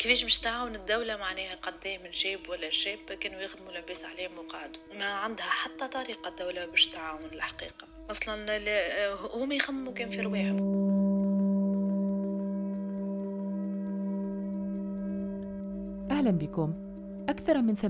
كيفاش باش تعاون الدولة معناها قدام من شاب ولا شاب كانوا يخدموا لاباس عليهم وقعدوا ما عندها حتى طريقة الدولة باش تعاون الحقيقة. أصلا هما يخمموا كان في رواحهم. أهلا بكم. أكثر من 80%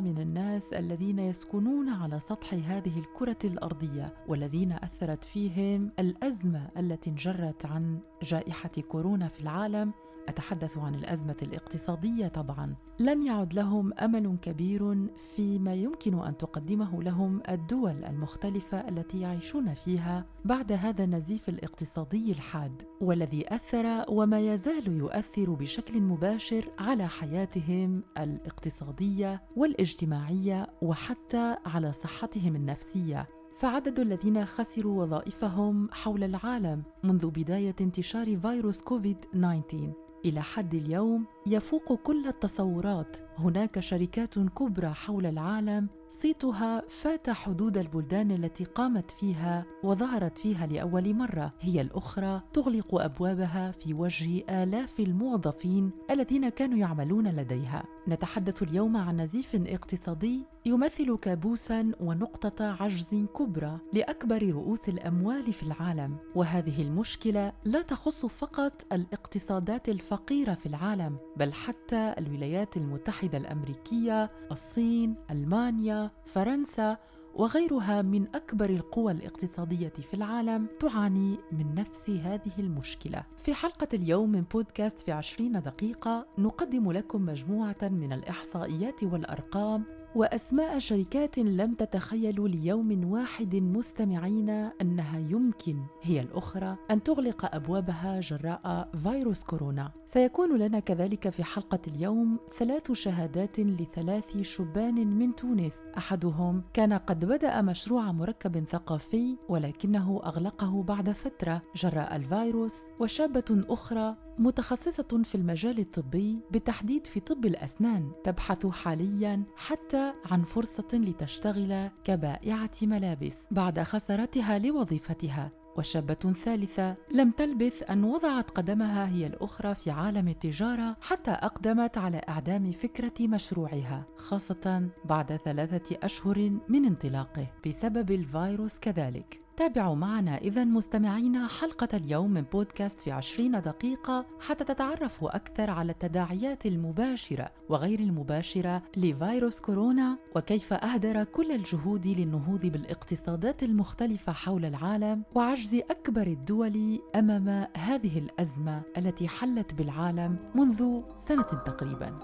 من الناس الذين يسكنون على سطح هذه الكرة الأرضية والذين أثرت فيهم الأزمة التي انجرت عن جائحة كورونا في العالم أتحدث عن الأزمة الاقتصادية طبعا. لم يعد لهم أمل كبير فيما يمكن أن تقدمه لهم الدول المختلفة التي يعيشون فيها بعد هذا النزيف الاقتصادي الحاد والذي أثر وما يزال يؤثر بشكل مباشر على حياتهم الاقتصادية والاجتماعية وحتى على صحتهم النفسية. فعدد الذين خسروا وظائفهم حول العالم منذ بداية انتشار فيروس كوفيد 19 إلى حد اليوم يفوق كل التصورات. هناك شركات كبرى حول العالم صيتها فات حدود البلدان التي قامت فيها وظهرت فيها لأول مرة. هي الأخرى تغلق أبوابها في وجه آلاف الموظفين الذين كانوا يعملون لديها. نتحدث اليوم عن نزيف اقتصادي يمثل كابوسا ونقطة عجز كبرى لأكبر رؤوس الأموال في العالم. وهذه المشكلة لا تخص فقط الاقتصادات الفقيرة في العالم بل حتى الولايات المتحدة الأمريكية الصين ألمانيا فرنسا وغيرها من أكبر القوى الاقتصادية في العالم تعاني من نفس هذه المشكلة. في حلقة اليوم من بودكاست في عشرين دقيقة نقدم لكم مجموعة من الإحصائيات والأرقام وأسماء شركات لم تتخيلوا ليوم واحد مستمعين أنها يمكن هي الأخرى أن تغلق أبوابها جراء فيروس كورونا. سيكون لنا كذلك في حلقة اليوم ثلاث شهادات لثلاث شبان من تونس. أحدهم كان قد بدأ مشروع مركب ثقافي ولكنه أغلقه بعد فترة جراء الفيروس. وشابة أخرى متخصصة في المجال الطبي بالتحديد في طب الأسنان تبحث حاليا حتى عن فرصة لتشتغل كبائعة ملابس بعد خسارتها لوظيفتها. والشابة ثالثة لم تلبث أن وضعت قدمها هي الأخرى في عالم التجارة حتى أقدمت على إعدام فكرة مشروعها خاصة بعد ثلاثة أشهر من انطلاقه بسبب الفيروس كذلك. تابعوا معنا إذا مستمعينا حلقة اليوم من بودكاست في عشرين دقيقة حتى تتعرفوا أكثر على التداعيات المباشرة وغير المباشرة لفيروس كورونا وكيف أهدر كل الجهود للنهوض بالاقتصادات المختلفة حول العالم وعجز أكبر الدول أمام هذه الأزمة التي حلت بالعالم منذ سنة تقريباً.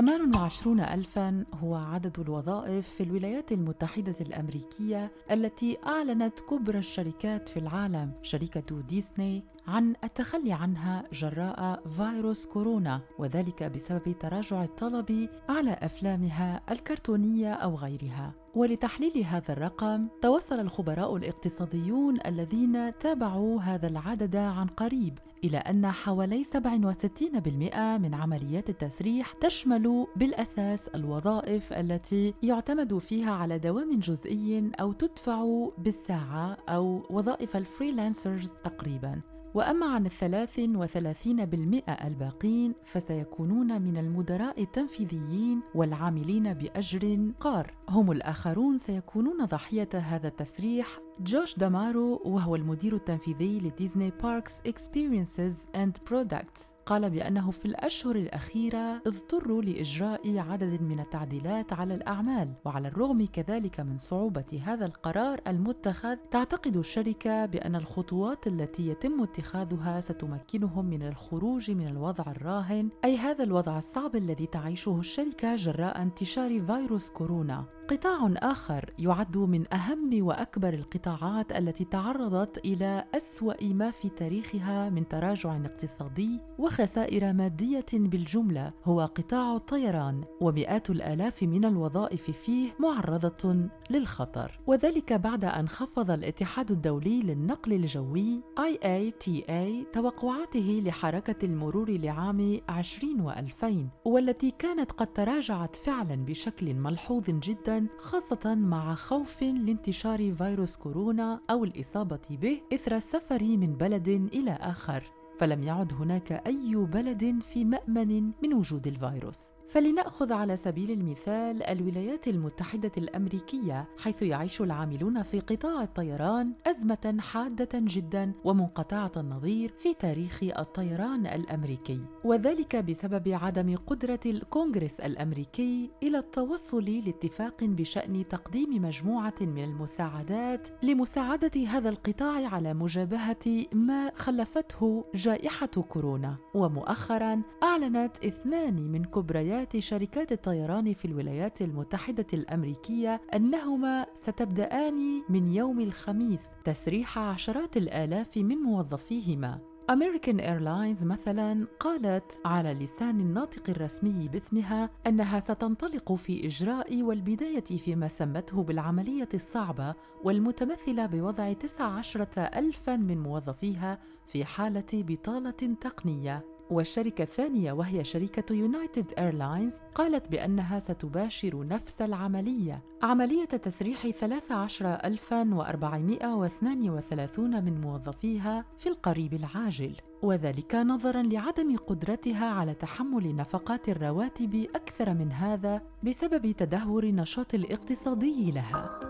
28 ألفا هو عدد الوظائف في الولايات المتحدة الأمريكية التي أعلنت كبرى الشركات في العالم. شركة ديزني عن التخلي عنها جراء فيروس كورونا وذلك بسبب تراجع الطلب على أفلامها الكرتونية أو غيرها. ولتحليل هذا الرقم توصل الخبراء الاقتصاديون الذين تابعوا هذا العدد عن قريب إلى أن حوالي 67% من عمليات التسريح تشمل بالأساس الوظائف التي يعتمد فيها على دوام جزئي أو تدفع بالساعة أو وظائف ال freelancers تقريباً. وأما عن الثلاث وثلاثين بالمئة الباقين فسيكونون من المدراء التنفيذيين والعاملين بأجر قار. هم الآخرون سيكونون ضحية هذا التسريح. جوش دامارو وهو المدير التنفيذي ل Disney Parks Experiences and Products قال بأنه في الأشهر الأخيرة اضطروا لإجراء عدد من التعديلات على الأعمال وعلى الرغم كذلك من صعوبة هذا القرار المتخذ تعتقد الشركة بأن الخطوات التي يتم اتخاذها ستمكنهم من الخروج من الوضع الراهن أي هذا الوضع الصعب الذي تعيشه الشركة جراء انتشار فيروس كورونا. قطاع آخر يعد من أهم وأكبر القطاعات التي تعرضت إلى أسوأ ما في تاريخها من تراجع اقتصادي وخسائر مادية بالجملة هو قطاع الطيران ومئات الآلاف من الوظائف فيه معرضة للخطر. وذلك بعد أن خفض الاتحاد الدولي للنقل الجوي IATA توقعاته لحركة المرور لعام 20 و2000 والتي كانت قد تراجعت فعلا بشكل ملحوظ جدا خاصة مع خوف لانتشار فيروس كورونا أو الإصابة به إثر السفر من بلد إلى آخر. فلم يعد هناك أي بلد في مأمن من وجود الفيروس. فلنأخذ على سبيل المثال الولايات المتحدة الأمريكية حيث يعيش العاملون في قطاع الطيران أزمة حادة جدا ومنقطعة النظير في تاريخ الطيران الأمريكي. وذلك بسبب عدم قدرة الكونغرس الأمريكي إلى التوصل لاتفاق بشأن تقديم مجموعة من المساعدات لمساعدة هذا القطاع على مجابهة ما خلفته جائحة كورونا. ومؤخرا أعلنت اثنان من كبريات شركات الطيران في الولايات المتحدة الأمريكية أنهما ستبدأان من يوم الخميس تسريح عشرات الآلاف من موظفيهما. أمريكان إيرلاينز مثلا قالت على لسان الناطق الرسمي باسمها أنها ستنطلق في إجراء والبداية فيما سمته بالعملية الصعبة والمتمثلة بوضع 19 ألفا من موظفيها في حالة بطالة تقنية. والشركة الثانية وهي شركة يونايتد ايرلاينز قالت بأنها ستباشر نفس العملية. عملية تسريح 13432 من موظفيها في القريب العاجل وذلك نظرا لعدم قدرتها على تحمل نفقات الرواتب أكثر من هذا بسبب تدهور النشاط الاقتصادي لها.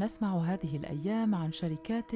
نسمع هذه الأيام عن شركات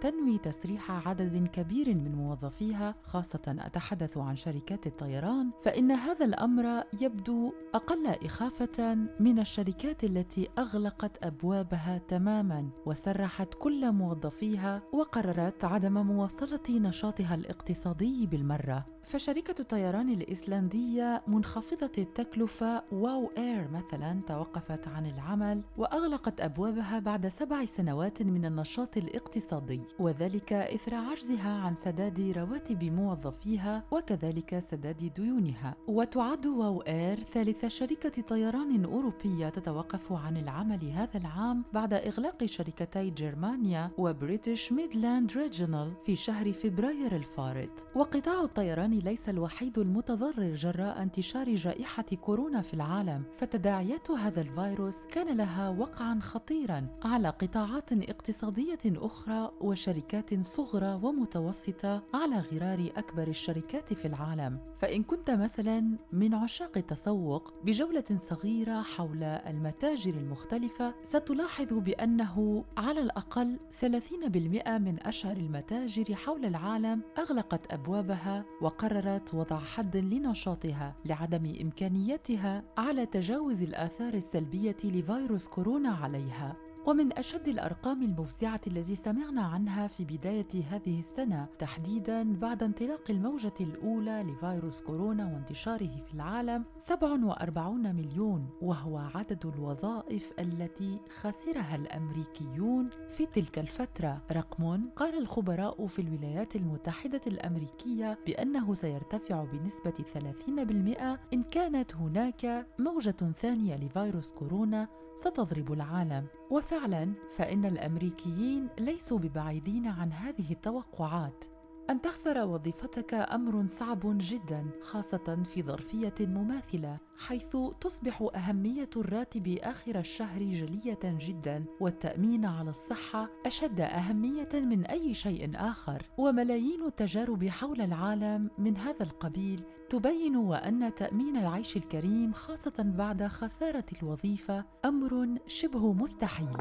تنوي تسريح عدد كبير من موظفيها خاصة أتحدث عن شركات الطيران فإن هذا الأمر يبدو أقل إخافة من الشركات التي أغلقت أبوابها تماما وسرحت كل موظفيها وقررت عدم مواصلة نشاطها الاقتصادي بالمرة. فشركة الطيران الإيسلندية منخفضة التكلفة واو إير مثلا توقفت عن العمل وأغلقت أبوابها بعد سبع سنوات من النشاط الاقتصادي وذلك إثر عجزها عن سداد رواتب موظفيها وكذلك سداد ديونها. وتعد واو إير ثالث شركة طيران أوروبية تتوقف عن العمل هذا العام بعد إغلاق شركتي جرمانيا وبريتش ميدلاند ريجونال في شهر فبراير الفارط. وقطاع الطيران ليس الوحيد المتضرر جراء انتشار جائحة كورونا في العالم فتداعيات هذا الفيروس كان لها وقعا خطيرا على قطاعات اقتصادية أخرى وشركات صغرى ومتوسطة على غرار أكبر الشركات في العالم. فإن كنت مثلا من عشاق التسوق بجولة صغيرة حول المتاجر المختلفة ستلاحظ بأنه على الأقل 30% من أشهر المتاجر حول العالم أغلقت أبوابها وقررت وضع حد لنشاطها لعدم إمكانيتها على تجاوز الآثار السلبية لفيروس كورونا عليها. ومن أشد الأرقام المفزعة التي سمعنا عنها في بداية هذه السنة تحديدا بعد انطلاق الموجة الأولى لفيروس كورونا وانتشاره في العالم 47 مليون وهو عدد الوظائف التي خسرها الأمريكيون في تلك الفترة. رقم قال الخبراء في الولايات المتحدة الأمريكية بأنه سيرتفع بنسبة 30% إن كانت هناك موجة ثانية لفيروس كورونا ستضرب العالم. وفعلا فإن الأمريكيين ليسوا ببعيدين عن هذه التوقعات. أن تخسر وظيفتك أمر صعب جدا خاصة في ظرفية مماثلة حيث تصبح أهمية الراتب آخر الشهر جلية جدا والتأمين على الصحة أشد أهمية من أي شيء آخر. وملايين التجارب حول العالم من هذا القبيل تبين وأن تأمين العيش الكريم خاصة بعد خسارة الوظيفة أمر شبه مستحيل.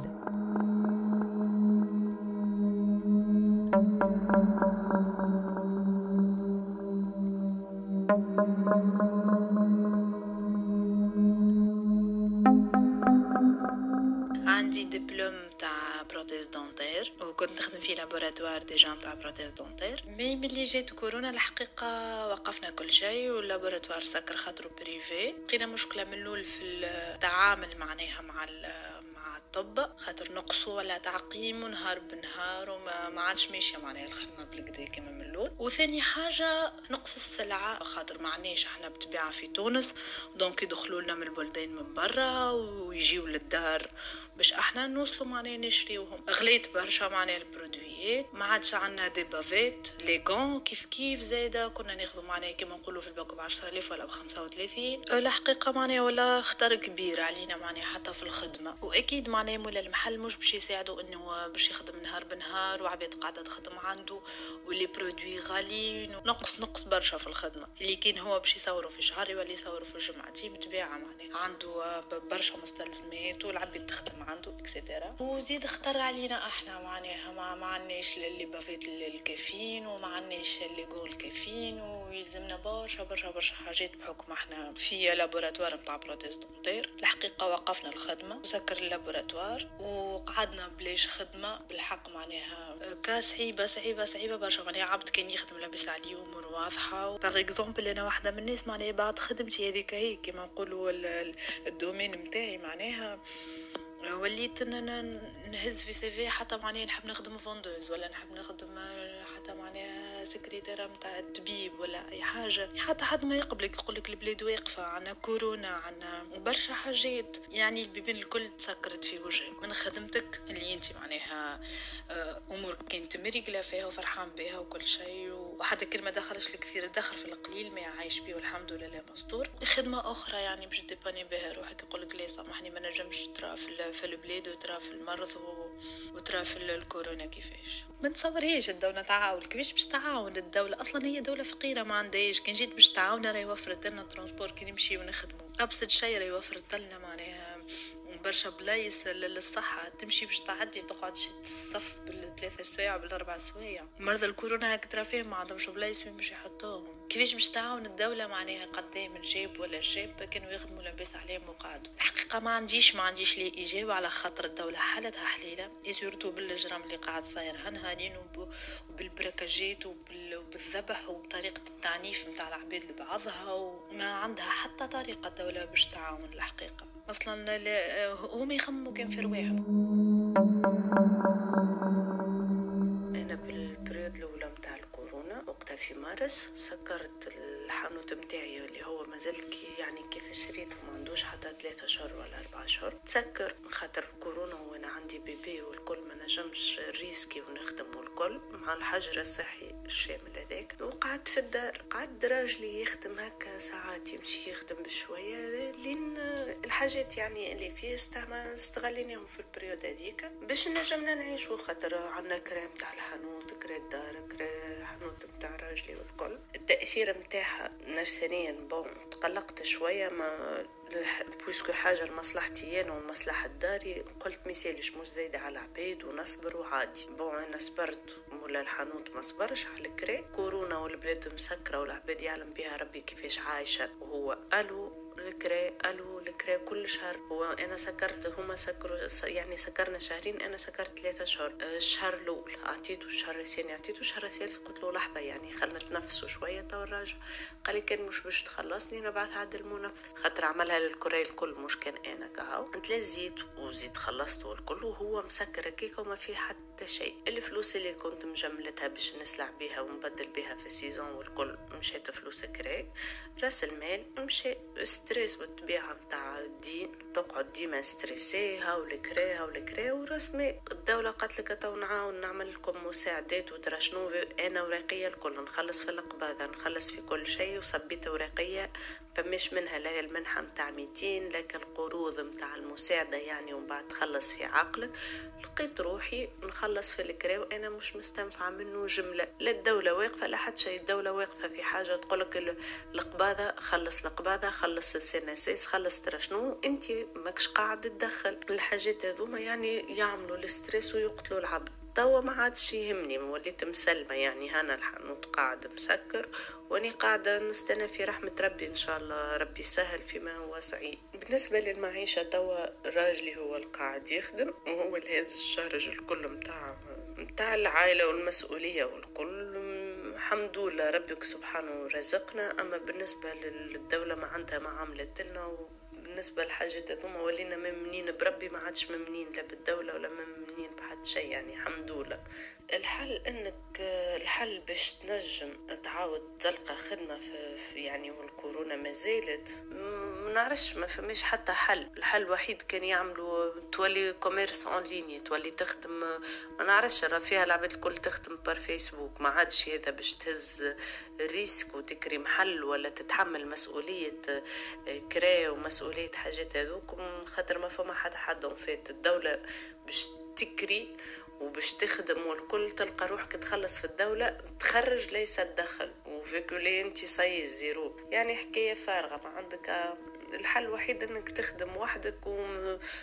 دبلوم تاع prothèse dentaire وكنت نخدم في laboratoire déjà تاع prothèse dentaire mais ملي جات كورونا الحقيقة وقفنا كل شيء وال laboratoire سكر خاطرو privé لقينا مشكلة من الأول في التعامل معناها مع الطب خاطر نقصوا ولا تعقيم نهار بنهار وما ما عادش ماشية معناها الخدمة بالكدا كما من الأول. وثاني حاجة نقص السلعة خاطر ما عندناش إحنا بطبيعة في تونس. donc يدخلوا لنا من البلدان من برا ويجيو للدار باش إحنا نوصلوا معناها نشريوهم. غليت برشا معناها ال produit ات ما عادش عندنا des bavettes les gants كيف كيف زايدة كنا ناخذوا معناها كيما نقولوا في الباكو ب 10000 ولا ب 35 الحقيقة معناها ولا خطر كبير علينا معناها حتى في الخدمة. وأكيد معناها مولا المحل مش باش يساعدوا إنه باش يخدم نهار بنهار وعباد قاعدة تخدم عنده و les produits غاليين نقص نقص برشا في الخدمة. اللي كان هو باش يصوروا في شهر ولا يصوروا في جمعتي بطبيعة معناها. عنده برشا مستلزمات والعباد تخدم عنده et cetera وزيد اخطر علينا إحنا معناها ما, ما عناش les bavettes الكافيين وما عناش les gels الكافيين ويلزمنا برشا برشا برشا حاجات بحكم إحنا في laboratoire نتاع prothèse dentaire الحقيقة وقفنا الخدمة وسكر ال laboratoire وقعدنا بلاش خدمة. بالحق معناها كا صعيبه صعيبة صعيبة برشا. معناها عبد كان يخدم لاباس عليه امور واضحة. par exemple أنا واحدة من الناس معناها بعد خدمتي هذيك هي كيما نقولوا ال domaine نتاعي معناها. وليت نهز في CV حتى معناها نحب نخدم vendeuse ولا نحب نخدم معناها سكرتيرة متاع الطبيب ولا أي حاجة. حتى حد ما يقبلك يقولك البلاد واقفة عنا كورونا عنا برشا حاجات. يعني البيبان الكل تسكرت في وجهك. من خدمتك اللي أنت معناها آه، امور كانت مريقلة فيها وفرحان بها وكل شيء وحتى كل ما دخلش الكثير دخل في القليل ما عايش بيه والحمد لله مستور. خدمة أخرى يعني باش ديباني بها روحك يقولك ليه سامحني ما نجمش ترى في البلاد وترى في المرض وترى في الكورونا كيفاش؟ ما نتصورهاش الدولة تعاون كيفاش باش تعاون الدولة؟ أصلا هي دولة فقيرة ما عندهاش كان جيت باش تعاون راهي وفرت لنا transport كي نمشيو ونخدمو. أبسط شي راهي وفرت لنا معناها برشا بلايص للصحة. تمشي باش تعدي تقعد الصف بالثلاثة سوايع بالأربع سوايع. مرضى الكورونا هاك ترى فيهم ما عندهمش بلايص وين باش يحطوهم. كيفاش باش تعاون الدولة معناها قدام من جاب ولا جاب كانوا يخدموا لاباس عليهم وقعدوا الحقيقة ما عنديش ما عنديش لي إجابة على خاطر الدولة حالتها حليلة. surtout بالجرام اللي قاعد صاير. هنهارين وبالبركاجات وبالذبح وبطريقة التعنيف متاع العباد لبعضها وما عندها حتى طريقة الدولة باش تعاون الحقيقة. أصلا هما يخمموا كان في رواحهم. في مارس سكرت الحانوت متاعي اللي هو مازال كي يعني كيف شريته ما عندوش حتى ثلاثة شهور ولا أربعة شهور تسكر خاطر الكورونا وأنا عندي bébé والكل ما نجمش risquer ونخدم والكل مع الحجر الصحي الشامل هذاك. وقعدت في الدار قعدت راجلي يخدم هكا ساعات يمشي يخدم بشوية لين الحاجات يعني اللي فيه استغليناهم في ال période هذيك. باش نجمنا نعيشو خاطر عندنا كرا تاع الحانوت كرا الدار كرا حانوت متاع راجلي والكل. التأثير متاعها نفسانيا. bon تقلقت شوية mais puisque حاجة لمصلحتي أنا ومصلحة داري. قلت ميسالش مش زايدة على عباد ونصبر وعادي. bon أنا صبرت مولا الحانوت ما صبرش على الكري كورونا والبلاد مسكرة والعباد يعلم بها ربي كيفاش عايشة. وهو هاو الكرا هاو الكرا كل شهر هو أنا سكرت هما سكروا يعني سكرنا شهرين أنا سكرت ثلاثة شهور أه، الشهر الأول أعطيته الشهر الثاني أعطيته الشهر الثالث قلت له لحظة يعني خلنا نتنفسوا شوية تو الراجع قال لي كان مش باش تخلصني نبعث عند المنفذ. خاطر عملها للكرا الكل مش كان أنا كهو. زيد وزيد خلصته الكل وهو مسكر هكاك وما في حتى شيء. الفلوس اللي كنت مجملتها باش نسلع بها ونبدل بها في ال saison والكل مشيت فلوس كراي راس المال مشي stress بالطبيعة متاع الدين تقعد ديما stressée هاو الكرا هاو الكرا ورسمي الدولة قالت لك تو نعاون نعمل لكم مساعدات وترى شنو أنا وراقي الكل نخلص في القباضة نخلص في كل شيء وصبيت ورقية فمش منها لا المنحة متاع 200 لك القروض متاع المساعدة يعني ومن بعد تخلص في عقلك. لقيت روحي نخلص في الكرا وأنا مش مستنفعة منه جملة. لا الدولة واقفة لا حتى شيء الدولة واقفة في حاجة تقولك القباضة خلص القباضة خلص السن أساس خلص ترى شنو أنت ماكش قاعد تدخل. الحاجات هذوما يعني يعملوا الاسترس ويقتلوا العبد توا ما عادش يهمني وليت مسلمة يعني هنا الحانوت قاعد مسكر وأني قاعدة نستنى في رحمة ربي إن شاء الله ربي يسهل فيما هو سعيد. بالنسبة للمعيشة توا راجلي هو القاعد يخدم وهو اللي هز الشارج الكل متاع متاع العائلة والمسؤولية والكل. الحمد لله ربك سبحانه رزقنا. أما بالنسبة للدولة ما عندها ما عملت لنا بالنسبة للحاجات هذوما ولينا ممنين بربي ما عادش ممنين لا بالدولة ولا ممنين بحد شيء يعني الحمد لله. الحل إنك الحل باش تنجم تعاود تلقى خدمة في يعني والكورونا ما زالت ما نعرفش ما فماش حتى حل. الحل الوحيد كان يعملوا تولي commerce en ligne تولي تخدم ما نعرفش راه فيها العباد الكل تخدم par Facebook ما عادش هذا باش تهز risque وتكري محل ولا تتحمل مسؤولية كرا ومسؤولية حاجات هذوك خاطر ما فما حد حد فات الدولة باش تكري وباش تخدم والكل تلقى روحك تخلص في الدولة تخرج ليس تدخل وفيكولي انت ça y est zéro يعني حكاية فارغة ما عندك الحل الوحيد إنك تخدم وحدك و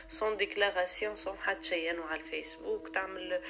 sans déclaration sans حد شيء على الفيسبوك. تعمل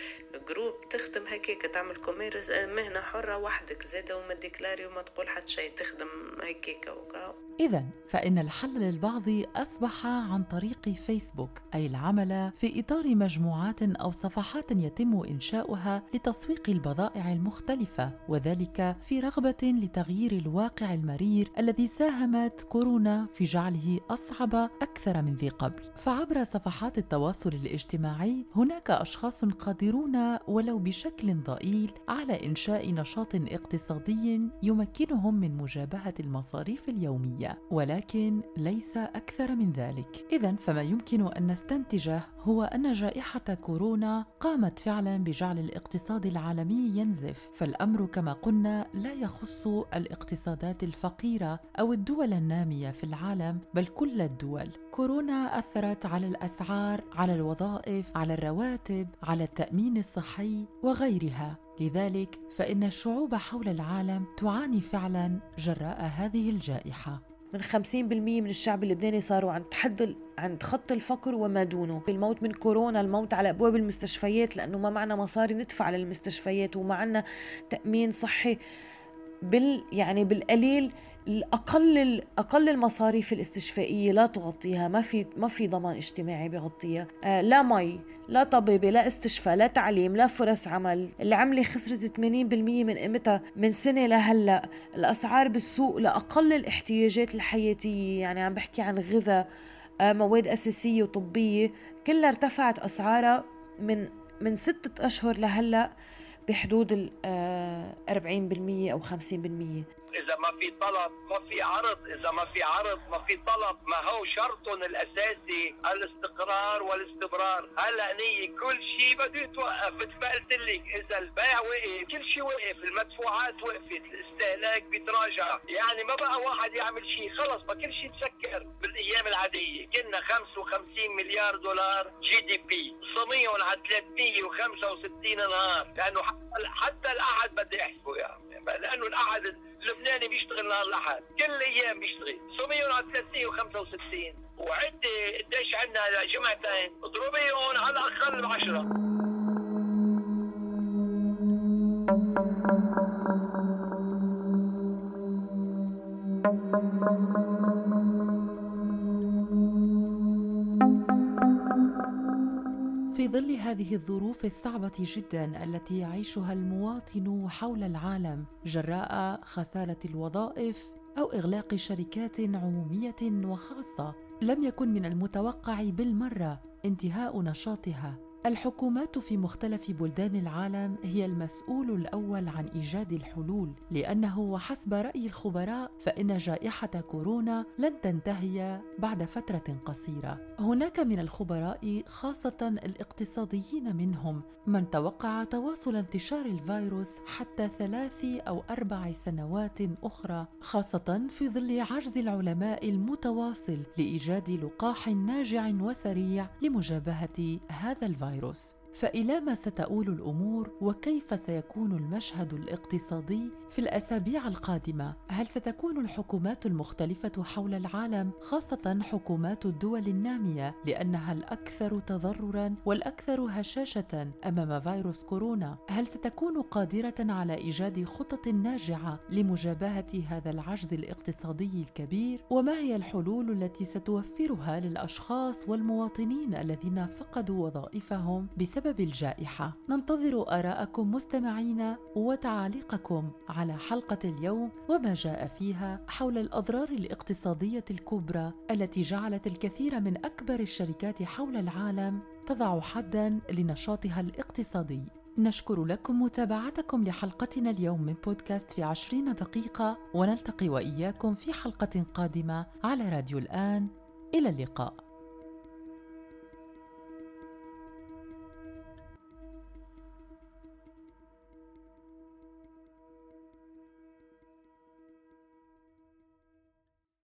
groupe تخدم هكاك تعمل commerce مهنة حرة وحدك زادة وما déclaré وما تقول حد شيء تخدم هكاك وكهو إذا فإن الحل للبعض أصبح عن طريق فيسبوك أي العمل في إطار مجموعات أو صفحات يتم إنشاؤها لتسويق البضائع المختلفة وذلك في رغبة لتغيير الواقع المرير الذي ساهمت كورونا في جعله أصعب أكثر من ذي قبل. فعبر صفحات التواصل الاجتماعي هناك أشخاص قادرون ولو بشكل ضئيل على إنشاء نشاط اقتصادي يمكنهم من مجابهة المصاريف اليومية ولكن ليس أكثر من ذلك. إذا فما يمكن أن نستنتجه هو أن جائحة كورونا قامت فعلا بجعل الاقتصاد العالمي ينزف. فالأمر كما قلنا لا يخص الاقتصادات الفقيرة أو الدول النامية في العالم بل كل الدول. كورونا أثرت على الأسعار على الوظائف على الرواتب على التأمين الصحي وغيرها. لذلك فإن الشعوب حول العالم تعاني فعلا جراء هذه الجائحة. من 50% من الشعب اللبناني صاروا عند حد عند خط الفقر وما دونه. الموت من كورونا الموت على أبواب المستشفيات لأنه ما معنا مصاري ندفع للمستشفيات وما عنا تأمين صحي بال يعني بالقليل الأقل أقل المصاريف الاستشفائية لا تغطيها ما في ما في ضمان اجتماعي بغطيها آه لا مي لا طبيبة لا استشفاء لا تعليم لا فرص عمل. العملة خسرت 80% من قيمتها من سنة لهلأ. الأسعار بالسوق لأقل الاحتياجات الحياتية يعني عم بحكي عن غذاء آه مواد أساسية وطبية كلها ارتفعت أسعارها من من ستة أشهر لهلأ بحدود ال 40% آه، أو 50% إذا ما في طلب ما في عرض. إذا ما في عرض ما في طلب. ما هو شرطهم الأساسي الاستقرار والاستمرار. هلا نية كل شيء بده يتوقف مثل ما قلت لك إذا البيع وقف كل شيء وقف. المدفوعات وقفت الاستهلاك بيتراجع. يعني ما بقى واحد يعمل شيء. خلص ما كل شيء تسكر بالأيام العادية. كنا 55 مليار دولار جي دي بي. صميهم على 365 نهار. لأنه حتى الأحد بدي احسبه يعني لأنه الأحد اللبناني بيشتغل نهار الأحد. كل الأيام بيشتغل. صوميهم على 365 وعدي قديش عندنا جمعتين اضربيهم على الأقل بعشرة. في ظل هذه الظروف الصعبة جدا التي يعيشها المواطن حول العالم جراء خسارة الوظائف أو إغلاق شركات عمومية وخاصة لم يكن من المتوقع بالمرة انتهاء نشاطها. الحكومات في مختلف بلدان العالم هي المسؤول الأول عن إيجاد الحلول لأنه وحسب رأي الخبراء فإن جائحة كورونا لن تنتهي بعد فترة قصيرة. هناك من الخبراء خاصة الاقتصاديين منهم من توقع تواصل انتشار الفيروس حتى ثلاث أو أربع سنوات أخرى خاصة في ظل عجز العلماء المتواصل لإيجاد لقاح ناجع وسريع لمجابهة هذا الفيروس. الفيروس فإلى ما ستؤول الأمور وكيف سيكون المشهد الاقتصادي في الأسابيع القادمة؟ هل ستكون الحكومات المختلفة حول العالم خاصة حكومات الدول النامية لأنها الأكثر تضررا والأكثر هشاشة أمام فيروس كورونا؟ هل ستكون قادرة على إيجاد خطط ناجعة لمجابهة هذا العجز الاقتصادي الكبير؟ وما هي الحلول التي ستوفرها للأشخاص والمواطنين الذين فقدوا وظائفهم بسبب الجائحة؟ ننتظر آراءكم مستمعين وتعاليقكم على حلقة اليوم وما جاء فيها حول الأضرار الاقتصادية الكبرى التي جعلت الكثير من أكبر الشركات حول العالم تضع حدا لنشاطها الاقتصادي نشكر لكم متابعتكم لحلقتنا اليوم من بودكاست في عشرين دقيقة ونلتقي وإياكم في حلقة قادمة على راديو الآن إلى اللقاء